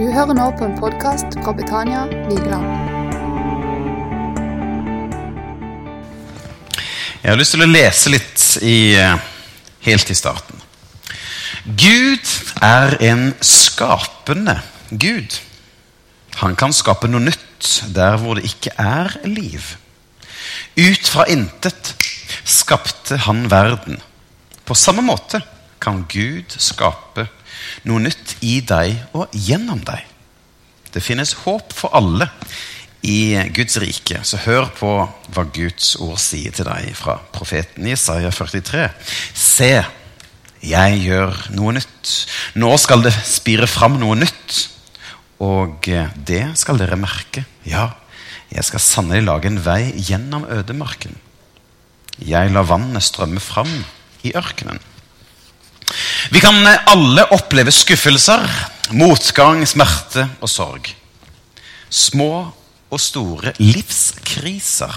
Du hører nå på en podkast fra Betania Vigeland. Jeg har lyst til å lese litt i, eh, helt i starten. Gud er en skapende Gud. Han kan skape noe nytt der hvor det ikke er liv. Ut fra intet skapte han verden. På samme måte kan Gud skape noe nytt i deg og gjennom deg. Det finnes håp for alle i Guds rike. Så hør på hva Guds ord sier til deg fra profeten Isaiah 43. Se, jeg gjør noe nytt. Nå skal det spire fram noe nytt. Og det skal dere merke. Ja, jeg skal sannelig lage en vei gjennom ødemarken. Jeg lar vannet strømme fram i ørkenen. Vi kan alle oppleve skuffelser, motgang, smerte og sorg. Små og store livskriser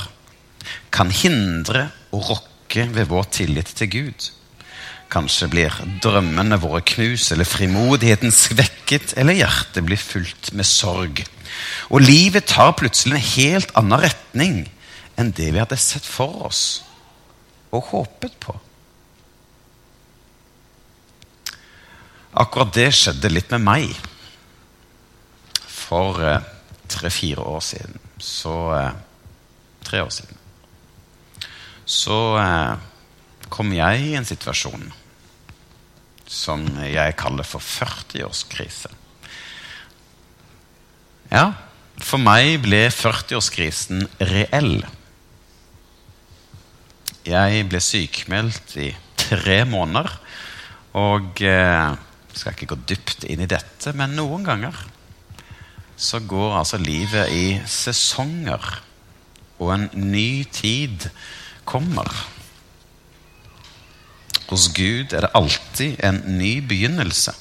kan hindre og rokke ved vår tillit til Gud. Kanskje blir drømmene våre knust, eller frimodigheten svekket, eller hjertet blir fullt med sorg. Og livet tar plutselig en helt annen retning enn det vi hadde sett for oss og håpet på. Akkurat det skjedde litt med meg for eh, tre-fire år siden. Så eh, Tre år siden. Så eh, kom jeg i en situasjon som jeg kaller for 40-årskrise. Ja, for meg ble 40-årskrisen reell. Jeg ble sykmeldt i tre måneder. Og eh, skal ikke gå dypt inn i dette, men noen ganger så går altså livet i sesonger, og en ny tid kommer. Hos Gud er det alltid en ny begynnelse.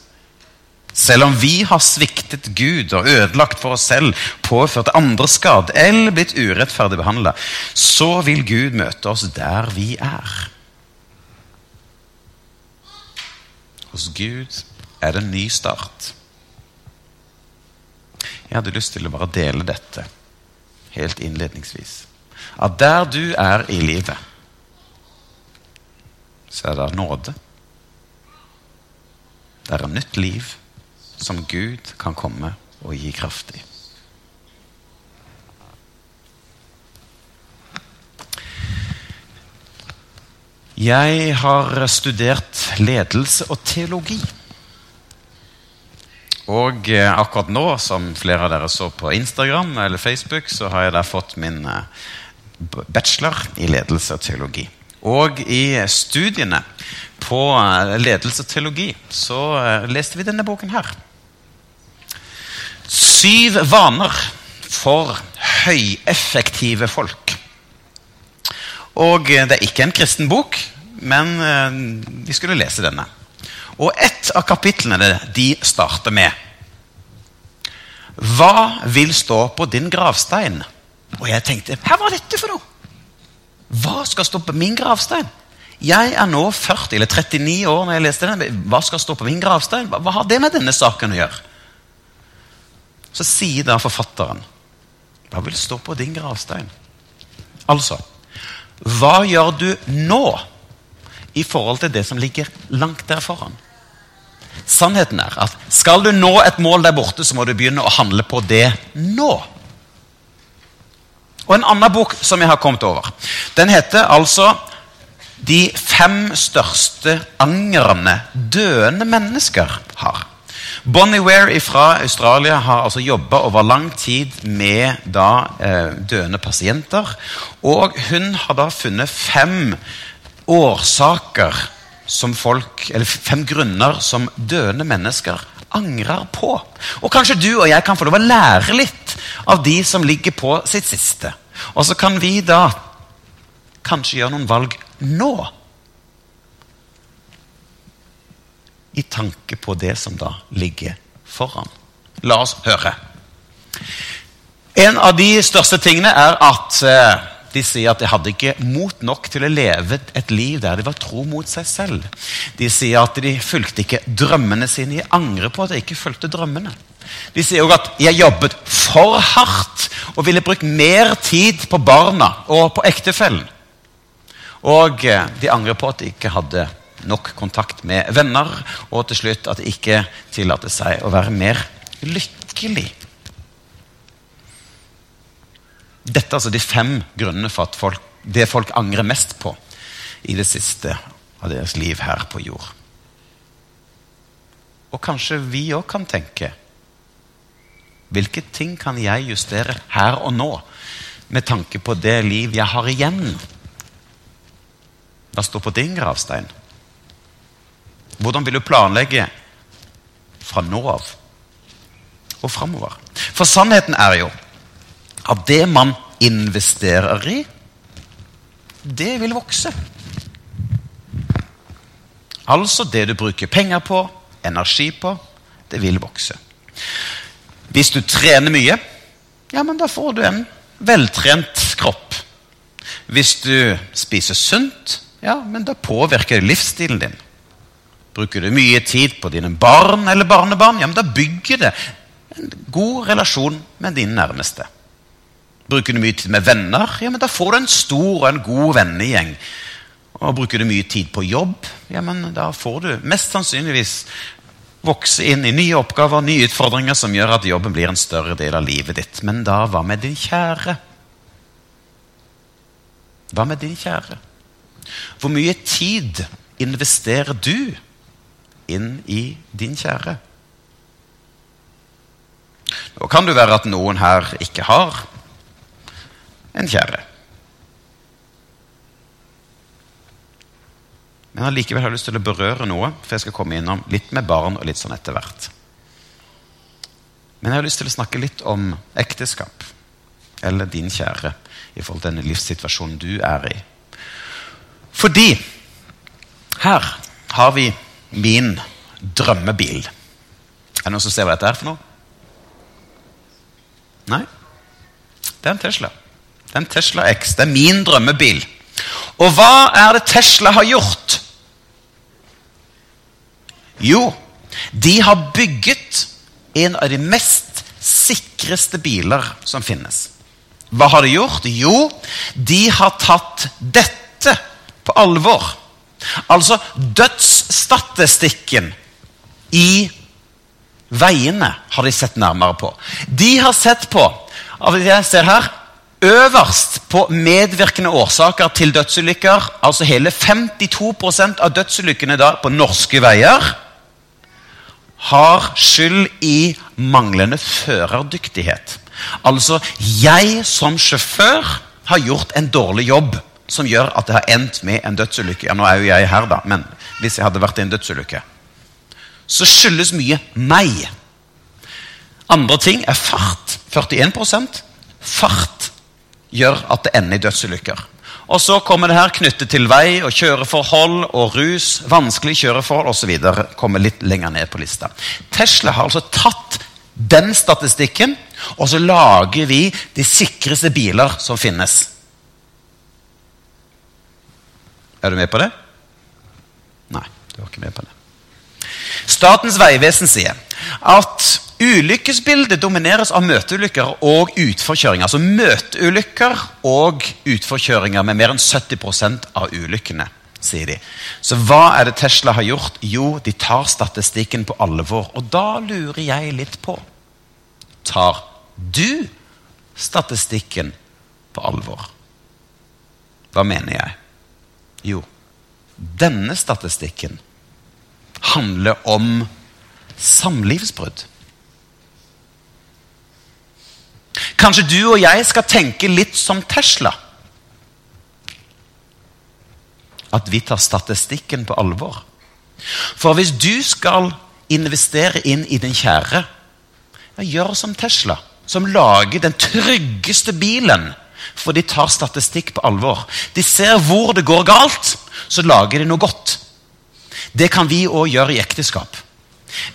Selv om vi har sviktet Gud og ødelagt for oss selv, påført andre skade eller blitt urettferdig behandla, så vil Gud møte oss der vi er. Hos Gud er det en ny start. Jeg hadde lyst til å bare dele dette helt innledningsvis. At der du er i livet, så er det nåde. Det er et nytt liv som Gud kan komme og gi kraft i. Jeg har studert ledelse og teologi. Og eh, akkurat nå, som flere av dere så på Instagram eller Facebook, så har jeg der fått min eh, bachelor i ledelse og teologi. Og i studiene på eh, ledelse og teologi så leste vi denne boken her. Syv vaner for høyeffektive folk. Og det er ikke en kristen bok, men vi skulle lese denne. Og ett av kapitlene de starter med Hva vil stå på din gravstein? Og jeg tenkte Hva var dette for noe? Hva skal stå på min gravstein? Jeg er nå 40 eller 39 år når jeg leste den. Hva skal stå på min gravstein? Hva, hva har det med denne saken å gjøre? Så sier da forfatteren Hva vil stå på din gravstein? Altså Hva gjør du nå? I forhold til det som ligger langt der foran. Sannheten er at skal du nå et mål der borte, så må du begynne å handle på det nå. Og En annen bok som jeg har kommet over, den heter altså 'De fem største angrene døende mennesker har'. Bonnie Ware fra Australia har altså jobba over lang tid med da, eh, døende pasienter. Og hun har da funnet fem årsaker som folk, eller fem grunner som døende mennesker angrer på. Og kanskje du og jeg kan få lov å lære litt av de som ligger på sitt siste. Og så kan vi da kanskje gjøre noen valg nå. I tanke på det som da ligger foran. La oss høre. En av de største tingene er at eh, de sier at de hadde ikke mot nok til å leve et liv der de var tro mot seg selv. De sier at de fulgte ikke drømmene sine. De angrer på at de ikke fulgte drømmene. De sier òg at de har jobbet for hardt og ville brukt mer tid på barna og på ektefellen. Og eh, de angrer på at de ikke hadde nok kontakt med venner, og til slutt at de ikke tillater seg å være mer lykkelig. Dette er altså de fem grunnene for at folk, det folk angrer mest på i det siste av deres liv her på jord. Og kanskje vi òg kan tenke hvilke ting kan jeg justere her og nå med tanke på det liv jeg har igjen? Hva står på din gravstein? Hvordan vil du planlegge fra nå av og framover? For sannheten er jo at det man investerer i, det vil vokse. Altså det du bruker penger på, energi på, det vil vokse. Hvis du trener mye, ja, men da får du en veltrent kropp. Hvis du spiser sunt, ja, men da påvirker det livsstilen din. Bruker du mye tid på dine barn eller barnebarn, ja, men da bygger det en god relasjon med dine nærmeste. Bruker du mye tid med venner, ja, men da får du en stor og en god vennegjeng. Og Bruker du mye tid på jobb, ja, men da får du mest sannsynligvis vokse inn i nye oppgaver, nye utfordringer som gjør at jobben blir en større del av livet ditt. Men da, hva med din kjære? Hva med din kjære? Hvor mye tid investerer du inn i din kjære? Nå kan det være at noen her ikke har en kjære. Men allikevel har jeg lyst til å berøre noe, for jeg skal komme innom litt med barn og litt sånn etter hvert. Men jeg har lyst til å snakke litt om ekteskap, eller din kjære, i forhold til den livssituasjonen du er i. Fordi her har vi min drømmebil. Er det noen som ser hva dette er for noe? Nei? Det er en Tesla. Det er en Tesla X. Det er min drømmebil. Og hva er det Tesla har gjort? Jo, de har bygget en av de mest sikreste biler som finnes. Hva har de gjort? Jo, de har tatt dette på alvor. Altså dødsstatistikken i veiene har de sett nærmere på. De har sett på av det jeg ser her, Øverst på medvirkende årsaker til dødsulykker, altså hele 52% av dødsulykkene da på norske veier, har skyld i manglende førerdyktighet. Altså, jeg som sjåfør har gjort en dårlig jobb som gjør at det har endt med en dødsulykke. Ja, nå er jo jeg her, da, men hvis jeg hadde vært i en dødsulykke Så skyldes mye meg. Andre ting er fart. 41% Fart gjør at det ender i dødsulykker. Og så kommer det her knyttet til vei og kjøreforhold og rus, vanskelig kjøreforhold osv. Kommer litt lenger ned på lista. Tesla har altså tatt den statistikken, og så lager vi de sikreste biler som finnes. Er du med på det? Nei, du var ikke med på det. Statens vegvesen sier at Ulykkesbildet domineres av møteulykker og utforkjøringer. Altså møteulykker og utforkjøringer med mer enn 70% av ulykkene. sier de. Så hva er det Tesla har gjort? Jo, de tar statistikken på alvor. Og da lurer jeg litt på Tar du statistikken på alvor? Hva mener jeg? Jo, denne statistikken handler om samlivsbrudd. Kanskje du og jeg skal tenke litt som Tesla. At vi tar statistikken på alvor. For hvis du skal investere inn i din kjære, ja, gjør som Tesla, som lager den tryggeste bilen. For de tar statistikk på alvor. De ser hvor det går galt, så lager de noe godt. Det kan vi òg gjøre i ekteskap.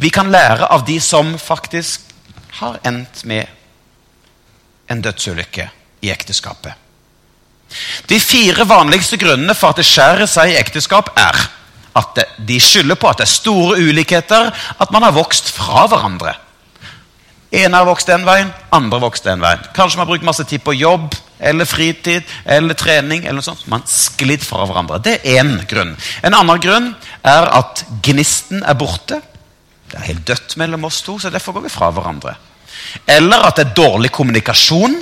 Vi kan lære av de som faktisk har endt med en dødsulykke i ekteskapet. De fire vanligste grunnene for at det skjærer seg i ekteskap, er at de skylder på at det er store ulikheter, at man har vokst fra hverandre. Ene har vokst den veien, andre har vokst den veien. Kanskje man har brukt masse tid på jobb eller fritid eller trening. eller noe sånt. Man sklidd fra hverandre. Det er én grunn. En annen grunn er at gnisten er borte. Det er helt dødt mellom oss to, så derfor går vi fra hverandre. Eller at det er dårlig kommunikasjon.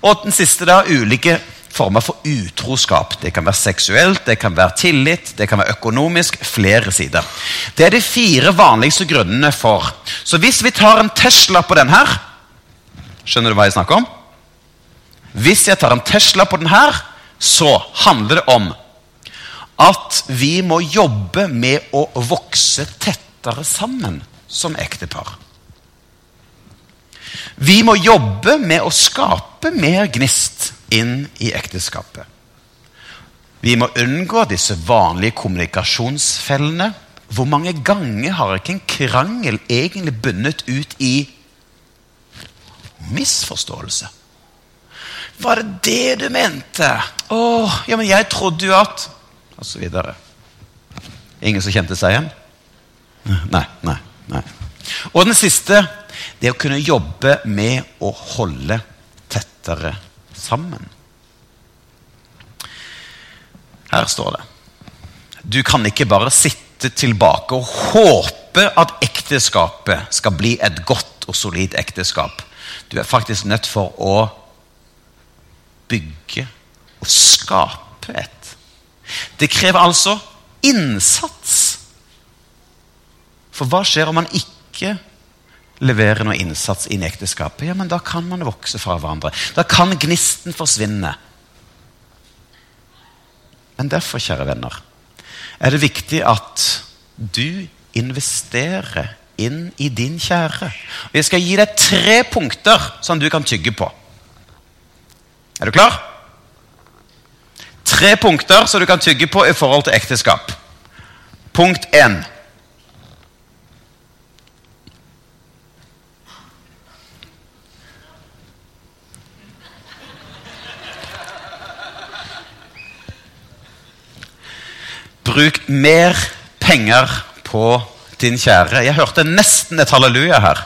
Og den siste da, ulike former for utroskap. Det kan være seksuelt, det kan være tillit, det kan være økonomisk. Flere sider. Det er de fire vanligste grunnene for. Så hvis vi tar en Tesla på den her Skjønner du hva jeg snakker om? Hvis jeg tar en Tesla på den her, så handler det om at vi må jobbe med å vokse tettere sammen som ektepar. Vi må jobbe med å skape mer gnist inn i ekteskapet. Vi må unngå disse vanlige kommunikasjonsfellene. Hvor mange ganger har ikke en krangel egentlig bundet ut i misforståelse? Var det det du mente? Å, ja, men jeg trodde jo at Og så videre. Ingen som kjente seg igjen? Nei, nei, nei. Og den siste det å kunne jobbe med å holde tettere sammen. Her står det Du kan ikke bare sitte tilbake og håpe at ekteskapet skal bli et godt og solid ekteskap. Du er faktisk nødt for å bygge og skape et. Det krever altså innsats. For hva skjer om man ikke leverer noe innsats inn i ekteskapet? Ja, men Da kan man vokse fra hverandre. Da kan gnisten forsvinne. Men derfor, kjære venner, er det viktig at du investerer inn i din kjære. Og Jeg skal gi deg tre punkter som du kan tygge på. Er du klar? Tre punkter som du kan tygge på i forhold til ekteskap. Punkt én. Bruk mer penger på din kjære. Jeg hørte nesten et halleluja her.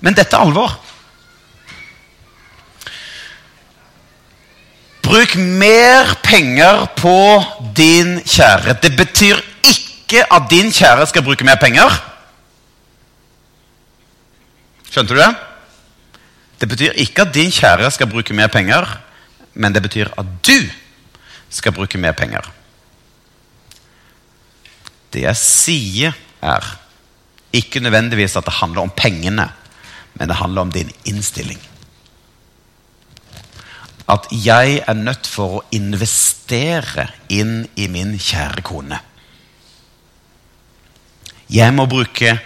Men dette er alvor. Bruk mer penger på din kjære. Det betyr ikke at din kjære skal bruke mer penger. Skjønte du det? Det betyr ikke at din kjære skal bruke mer penger, men det betyr at du skal bruke mer penger. Det jeg sier, er ikke nødvendigvis at det handler om pengene, men det handler om din innstilling. At jeg er nødt for å investere inn i min kjære kone. Jeg må bruke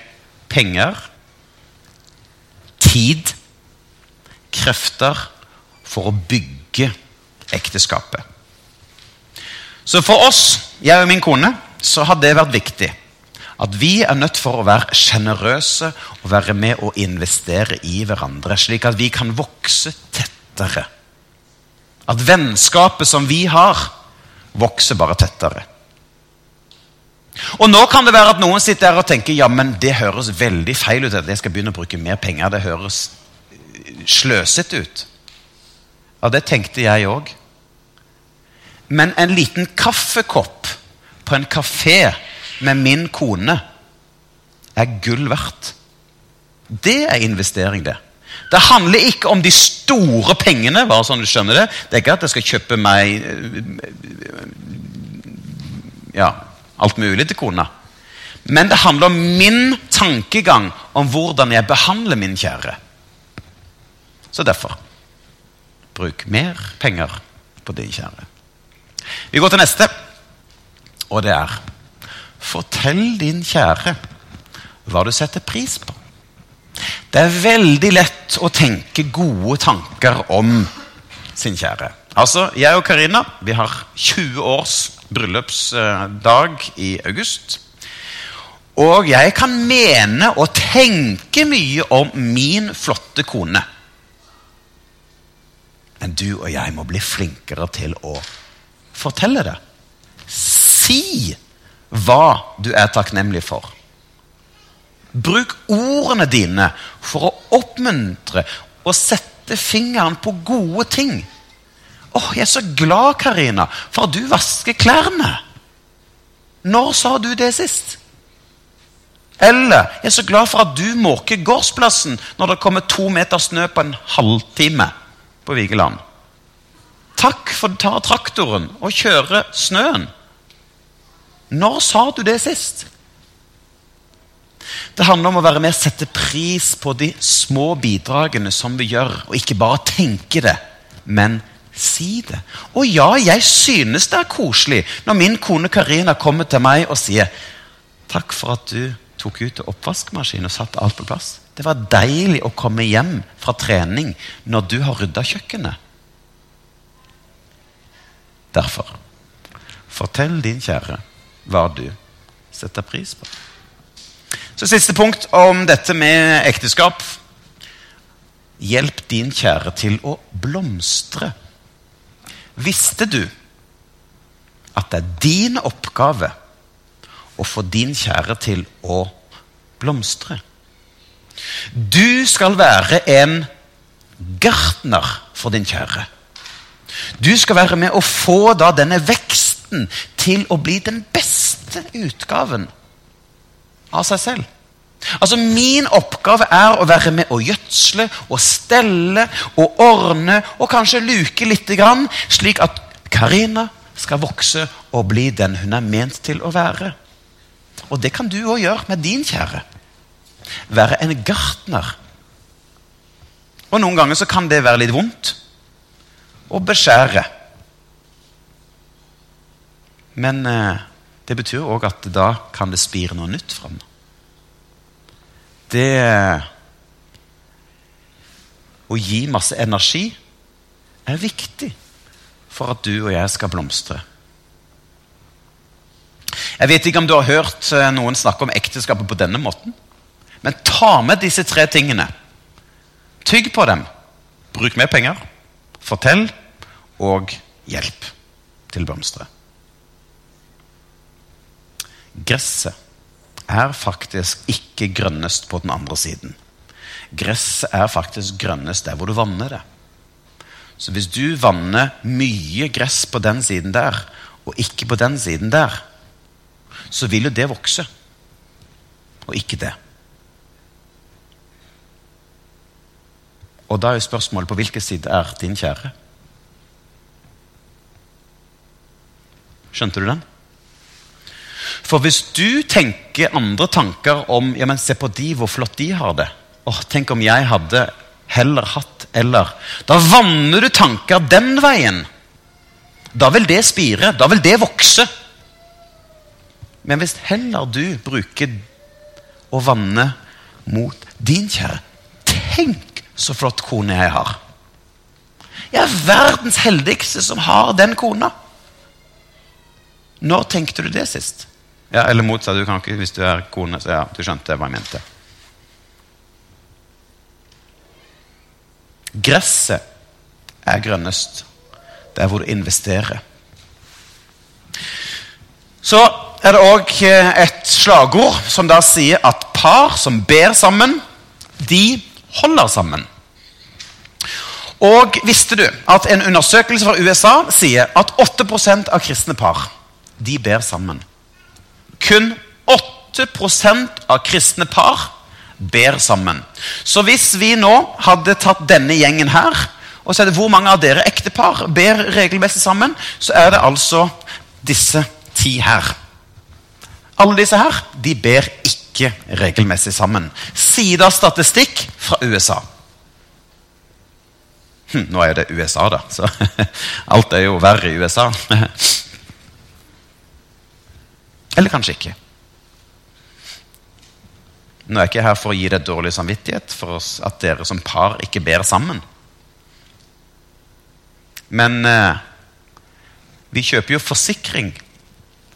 penger, tid, krefter for å bygge ekteskapet. Så for oss, jeg og min kone, så har det vært viktig. At vi er nødt for å være sjenerøse og være med og investere i hverandre. Slik at vi kan vokse tettere. At vennskapet som vi har, vokser bare tettere. Og Nå kan det være at noen sitter her og tenker ja, men det høres veldig feil ut at jeg skal begynne å bruke mer penger. Det høres sløsete ut. Ja, det tenkte jeg òg. Men en liten kaffekopp på en kafé med min kone er gull verdt. Det er investering, det. Det handler ikke om de store pengene. bare sånn du skjønner Det Det er ikke at jeg skal kjøpe meg ja, alt mulig til kona. Men det handler om min tankegang om hvordan jeg behandler min kjære. Så derfor bruk mer penger på din kjære. Vi går til neste, og det er Fortell din kjære hva du setter pris på. Det er veldig lett å tenke gode tanker om sin kjære. Altså, Jeg og Karina vi har 20 års bryllupsdag i august. Og jeg kan mene og tenke mye om min flotte kone. Men du og jeg må bli flinkere til å fortelle det. Si hva du er takknemlig for. Bruk ordene dine for å oppmuntre og sette fingeren på gode ting. Åh, Jeg er så glad, Karina, for at du vasker klærne. Når sa du det sist? Eller jeg er så glad for at du måker gårdsplassen når det kommer to meter snø på en halvtime på Vigeland. Takk for du tar traktoren og kjører snøen. Når sa du det sist? Det handler om å være med og sette pris på de små bidragene som vi gjør, og ikke bare tenke det, men si det. Og ja, jeg synes det er koselig når min kone Karina kommer til meg og sier takk for at du tok ut oppvaskmaskinen og satte alt på plass. Det var deilig å komme hjem fra trening når du har rydda kjøkkenet. Derfor, fortell din kjære hva du setter pris på. Så Siste punkt om dette med ekteskap. Hjelp din kjære til å blomstre. Visste du at det er din oppgave å få din kjære til å blomstre? Du skal være en gartner for din kjære. Du skal være med å få da denne veksten til å bli den beste utgaven av seg selv. Altså Min oppgave er å være med å gjødsle og stelle og ordne og kanskje luke litt, slik at Karina skal vokse og bli den hun er ment til å være. Og det kan du òg gjøre med din kjære. Være en gartner. Og noen ganger så kan det være litt vondt å beskjære. Men eh, det betyr òg at da kan det spire noe nytt fram. Det å gi masse energi er viktig for at du og jeg skal blomstre. Jeg vet ikke om du har hørt eh, noen snakke om ekteskapet på denne måten. Men ta med disse tre tingene. Tygg på dem. Bruk mer penger. Fortell og hjelp til blomstret. Gresset er faktisk ikke grønnest på den andre siden. Gresset er faktisk grønnest der hvor du vanner det. Så hvis du vanner mye gress på den siden der, og ikke på den siden der, så vil jo det vokse. Og ikke det. Og da er spørsmålet på hvilken side er din kjære? Skjønte du den? For hvis du tenker andre tanker om ja, men se på de, hvor flott de har det Åh, Tenk om jeg hadde heller hatt eller Da vanner du tanker den veien. Da vil det spire. Da vil det vokse. Men hvis heller du bruker å vanne mot din kjære Tenk så flott kone jeg har. Jeg er verdens heldigste som har den kona. Når tenkte du det sist? Ja, Eller motsatt. Du kan ikke, hvis du er kone, så ja, du skjønte hva jeg mente. Gresset er grønnest der hvor du investerer. Så er det òg et slagord som da sier at par som ber sammen, de holder sammen. Og visste du at en undersøkelse fra USA sier at 8% av kristne par de ber sammen? Kun 8% av kristne par ber sammen. Så hvis vi nå hadde tatt denne gjengen her og sett hvor mange av dere ektepar ber regelmessig sammen, så er det altså disse ti her. Alle disse her de ber ikke regelmessig sammen. Sida statistikk fra USA. Hm, nå er det USA, da, så alt er jo verre i USA. Eller kanskje ikke. Nå er jeg ikke her for å gi deg dårlig samvittighet for at dere som par ikke ber sammen. Men eh, vi kjøper jo forsikring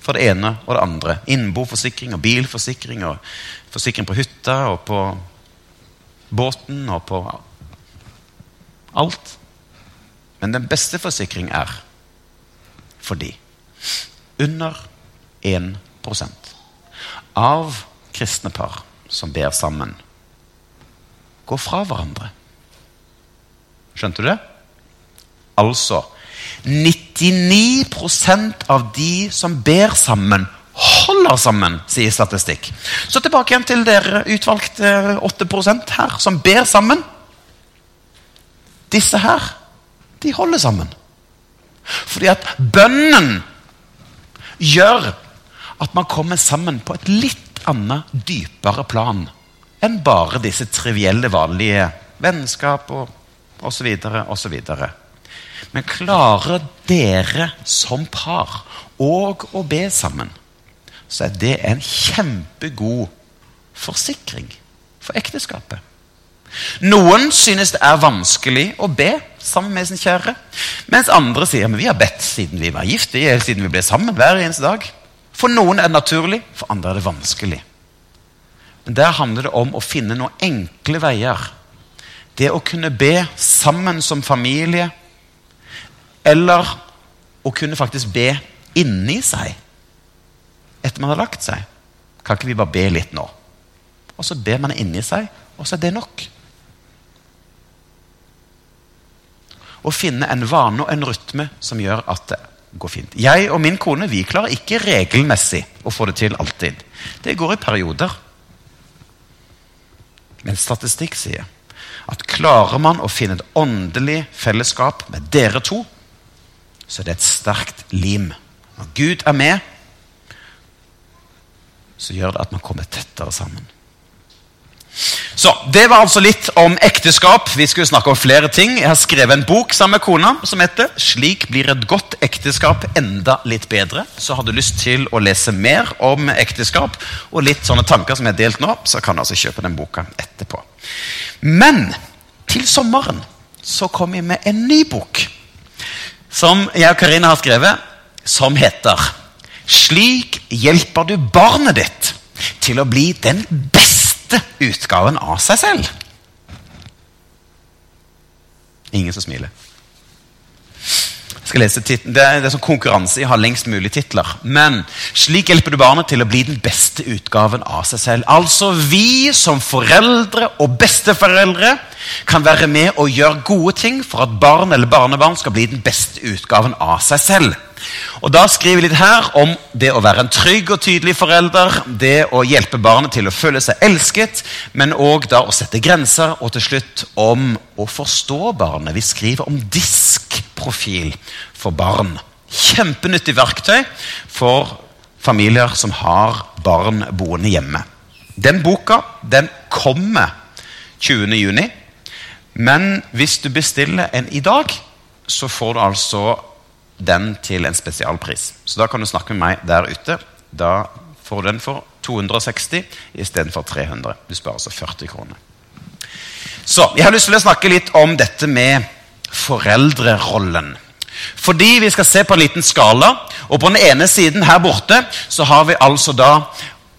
for det ene og det andre. Innboforsikring og bilforsikring og forsikring på hytta og på båten og på alt. Men den beste forsikring er for de under 1 av kristne par som ber sammen, går fra hverandre. Skjønte du det? Altså 99% av de som ber sammen, holder sammen, sier statistikk. Så tilbake igjen til dere utvalgte 8% her, som ber sammen. Disse her, de holder sammen. Fordi at bønnen gjør at man kommer sammen på et litt annet, dypere plan enn bare disse trivielle, vanlige vennskap og osv. osv. Men klarer dere som par og å be sammen, så er det en kjempegod forsikring for ekteskapet. Noen synes det er vanskelig å be sammen med sin kjære, mens andre sier men vi har bedt siden vi var gift, siden vi ble sammen hver eneste dag. For noen er det naturlig, for andre er det vanskelig. Men Der handler det om å finne noen enkle veier. Det å kunne be sammen som familie, eller å kunne faktisk be inni seg etter man har lagt seg. Kan ikke vi bare be litt nå? Og så ber man inni seg, og så er det nok. Å finne en vane og en rytme som gjør at det går fint. Jeg og min kone vi klarer ikke regelmessig å få det til alltid. Det går i perioder. Men statistikk sier at klarer man å finne et åndelig fellesskap med dere to, så det er et sterkt lim. Når Gud er med, så gjør det at man kommer tettere sammen. Så, Det var altså litt om ekteskap. Vi skulle snakke om flere ting. Jeg har skrevet en bok sammen med kona som heter 'Slik blir et godt ekteskap enda litt bedre'. Så har du lyst til å lese mer om ekteskap og litt sånne tanker som jeg har delt nå, så kan du altså kjøpe den boka etterpå. Men til sommeren så kom jeg med en ny bok som jeg og Karina har skrevet, som heter 'Slik hjelper du barnet ditt til å bli den beste' utgaven av seg selv. Ingen som smiler. Skal lese titlen. Det er, det er sånn konkurranse i å ha lengst mulig titler. Men slik hjelper du barnet til å bli den beste utgaven av seg selv. Altså vi som foreldre og besteforeldre kan være med og gjøre gode ting for at barn eller barnebarn skal bli den beste utgaven av seg selv. Og Da skriver vi litt her om det å være en trygg og tydelig forelder, det å hjelpe barnet til å føle seg elsket, men òg å sette grenser, og til slutt om å forstå barnet. Vi skriver om diskprofil for barn. Kjempenyttig verktøy for familier som har barn boende hjemme. Den boka den kommer 20.6. Men hvis du bestiller en i dag, så får du altså den til en spesialpris. Så da kan du snakke med meg der ute. Da får du den for 260 istedenfor 300. Du sparer altså 40 kroner. Så Jeg har lyst til å snakke litt om dette med foreldrerollen. Fordi vi skal se på en liten skala. Og på den ene siden her borte så har vi altså da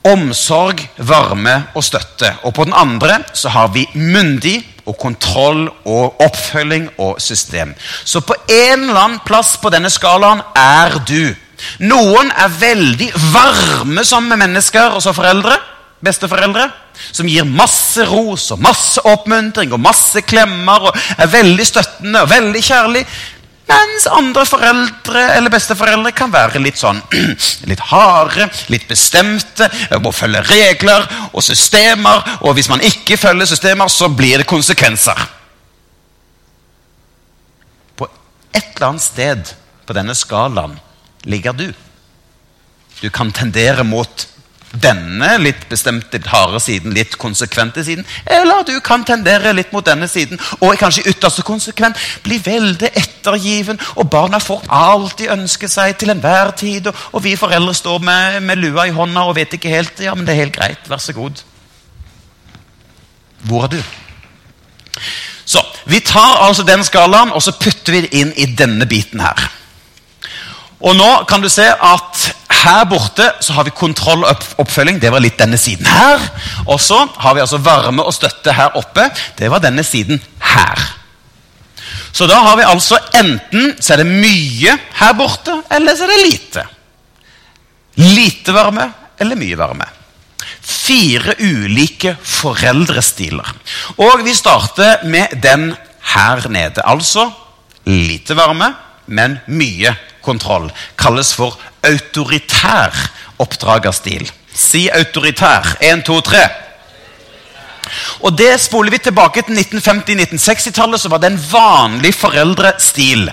omsorg, varme og støtte. Og på den andre så har vi myndig og kontroll og oppfølging og system. Så på en eller annen plass på denne skalaen er du. Noen er veldig varme sammen med mennesker, og så foreldre. Besteforeldre. Som gir masse ros og masse oppmuntring og masse klemmer og er veldig støttende og veldig kjærlig. Mens andre foreldre eller besteforeldre kan være litt sånn litt harde, litt bestemte, må følge regler og systemer. Og hvis man ikke følger systemer, så blir det konsekvenser. På et eller annet sted på denne skalaen ligger du. Du kan tendere mot denne litt bestemte, harde siden, litt konsekvente siden. Eller du kan tendere litt mot denne siden og kanskje ytterst konsekvent bli veldig ettergiven. Og barna får alt de ønsker seg til enhver tid. Og, og vi foreldre står med, med, lua i hånda og vet ikke helt. Ja, men det er helt greit. Vær så god. Hvor er du? Så, Vi tar altså den skalaen og så putter vi det inn i denne biten her. Og nå kan du se at her borte så har vi kontroll og oppfølging. Det var litt denne siden her. Og så har vi altså varme og støtte her oppe. Det var denne siden her. Så da har vi altså enten så er det mye her borte, eller så er det lite. Lite varme eller mye varme. fire ulike foreldrestiler. Og vi starter med den her nede. Altså lite varme, men mye kontroll. Kalles for autoritær oppdragerstil. Si autoritær. Én, to, tre. Og det Spoler vi tilbake til 1950-1960-tallet, så var det en vanlig foreldrestil.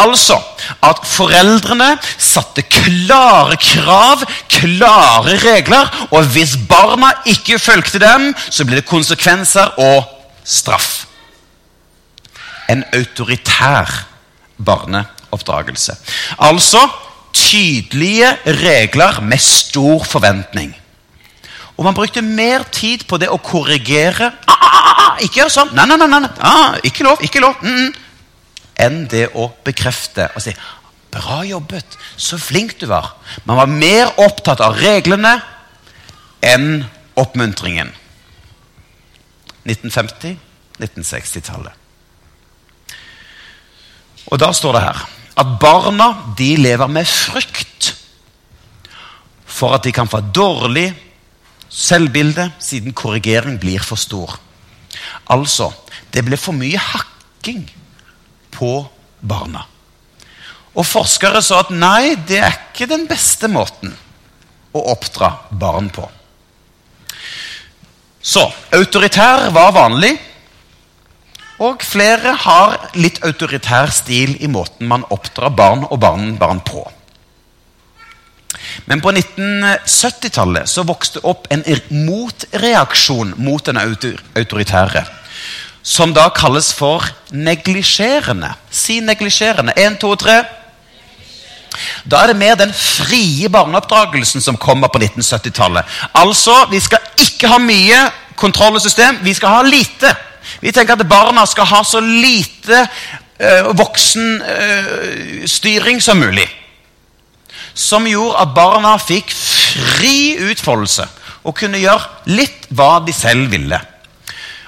Altså at foreldrene satte klare krav, klare regler, og hvis barna ikke fulgte dem, så ble det konsekvenser og straff. En autoritær barneoppdragelse. Altså tydelige regler med stor forventning. Og man brukte mer tid på det å korrigere ah, ah, ah, ah Ikke gjør sånn! Nei, nei, nei, nei. Ah, ikke lov! ikke lov, mm, mm. Enn det å bekrefte og si 'Bra jobbet! Så flink du var!' Man var mer opptatt av reglene enn oppmuntringen. 1950, 1960-tallet. Og da står det her at barna de lever med frykt for at de kan få dårlig selvbilde siden korrigering blir for stor. Altså det ble for mye hakking på barna. Og forskere sa at nei, det er ikke den beste måten å oppdra barn på. Så autoritær var vanlig. Og flere har litt autoritær stil i måten man oppdrar barn og barnebarn på. Men på 1970-tallet så vokste opp en motreaksjon mot den autoritære. Som da kalles for neglisjerende. Si neglisjerende. Én, to, tre. Da er det mer den frie barneoppdragelsen som kommer på 1970-tallet. Altså, vi skal ikke ha mye kontroll og system, vi skal ha lite. Vi tenker at barna skal ha så lite uh, voksenstyring uh, som mulig. Som gjorde at barna fikk fri utfoldelse og kunne gjøre litt hva de selv ville.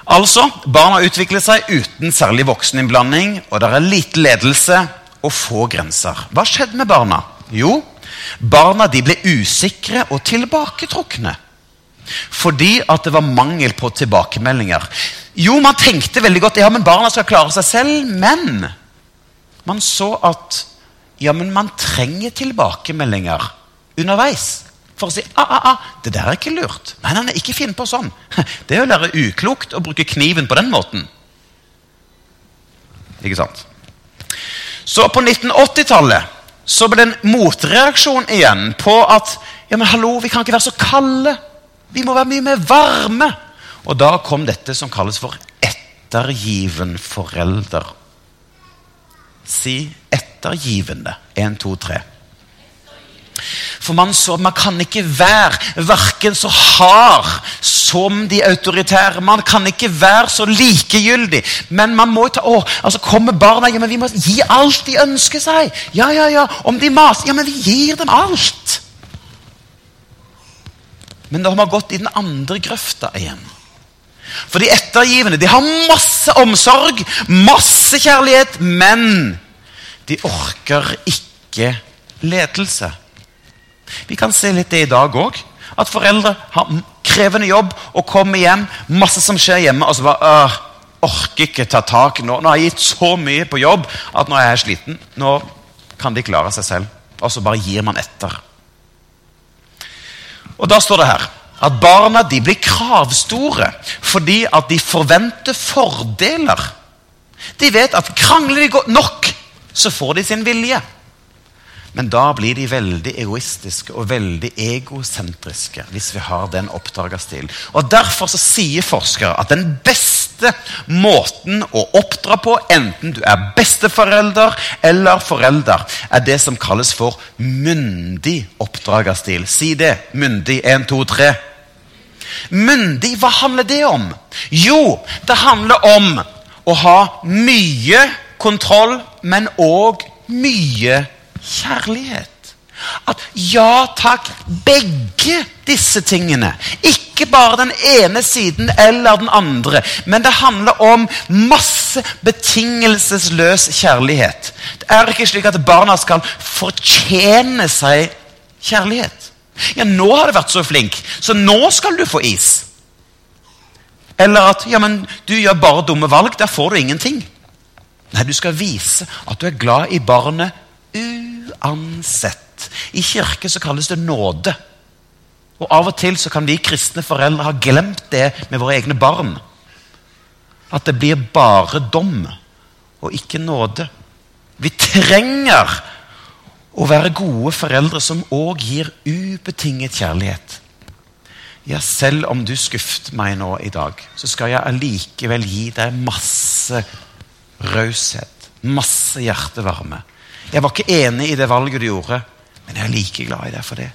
Altså, Barna utvikler seg uten særlig vokseninnblanding, og det er lite ledelse og få grenser. Hva skjedde med barna? Jo, barna ble usikre og tilbaketrukne. Fordi at det var mangel på tilbakemeldinger. Jo, man tenkte veldig godt ja, men barna skal klare seg selv. Men man så at ja, men man trenger tilbakemeldinger underveis. For å si ah, ah, ah, det der er ikke lurt. Nei, nei, nei ikke finn på sånn. Det er å lære uklokt å bruke kniven på den måten. Ikke sant? Så på 1980-tallet så ble det en motreaksjon igjen på at ja, men hallo, vi kan ikke være så kalde. Vi må være mye mer varme. Og da kom dette som kalles for ettergiven forelder. Si ettergivende. Én, to, tre. For man så man kan ikke være verken så hard som de autoritære. Man kan ikke være så likegyldig. Men man må ta å, altså Kommer barna ja, men Vi må gi alt de ønsker seg. Ja, ja, ja. Om de maser Ja, men vi gir dem alt. Men da har man gått i den andre grøfta igjen. For de ettergivende de har masse omsorg, masse kjærlighet, men de orker ikke ledelse. Vi kan se litt det i dag òg. At foreldre har krevende jobb og kommer hjem, masse som skjer hjemme, og så bare øh, orker ikke ta tak. Nå, nå har jeg gitt så mye på jobb at nå er jeg sliten. Nå kan de klare seg selv. Og så bare gir man etter. Og da står det her at barna de blir kravstore fordi at de forventer fordeler. De vet at krangler de nok, så får de sin vilje. Men da blir de veldig egoistiske og veldig egosentriske hvis vi har den oppdragerstilen. Og Derfor så sier forskere at den beste måten å oppdra på, enten du er besteforelder eller forelder, er det som kalles for myndig oppdragerstil. Si det. Myndig. Én, to, tre. Myndig, hva handler det om? Jo, det handler om å ha mye kontroll, men òg mye kjærlighet. At ja takk, begge disse tingene. Ikke bare den ene siden eller den andre. Men det handler om masse betingelsesløs kjærlighet. Det er ikke slik at barna skal fortjene seg kjærlighet. Ja, nå har du vært så flink, så nå skal du få is. Eller at ja, men du gjør bare dumme valg, der får du ingenting. Nei, du skal vise at du er glad i barnet uansett. I kirke så kalles det nåde. Og Av og til så kan vi kristne foreldre ha glemt det med våre egne barn. At det blir bare dom og ikke nåde. Vi trenger å være gode foreldre som òg gir ubetinget kjærlighet. Ja, selv om du skuffet meg nå i dag, så skal jeg allikevel gi deg masse raushet. Masse hjertevarme. Jeg var ikke enig i det valget du gjorde, men jeg er like glad i deg for det.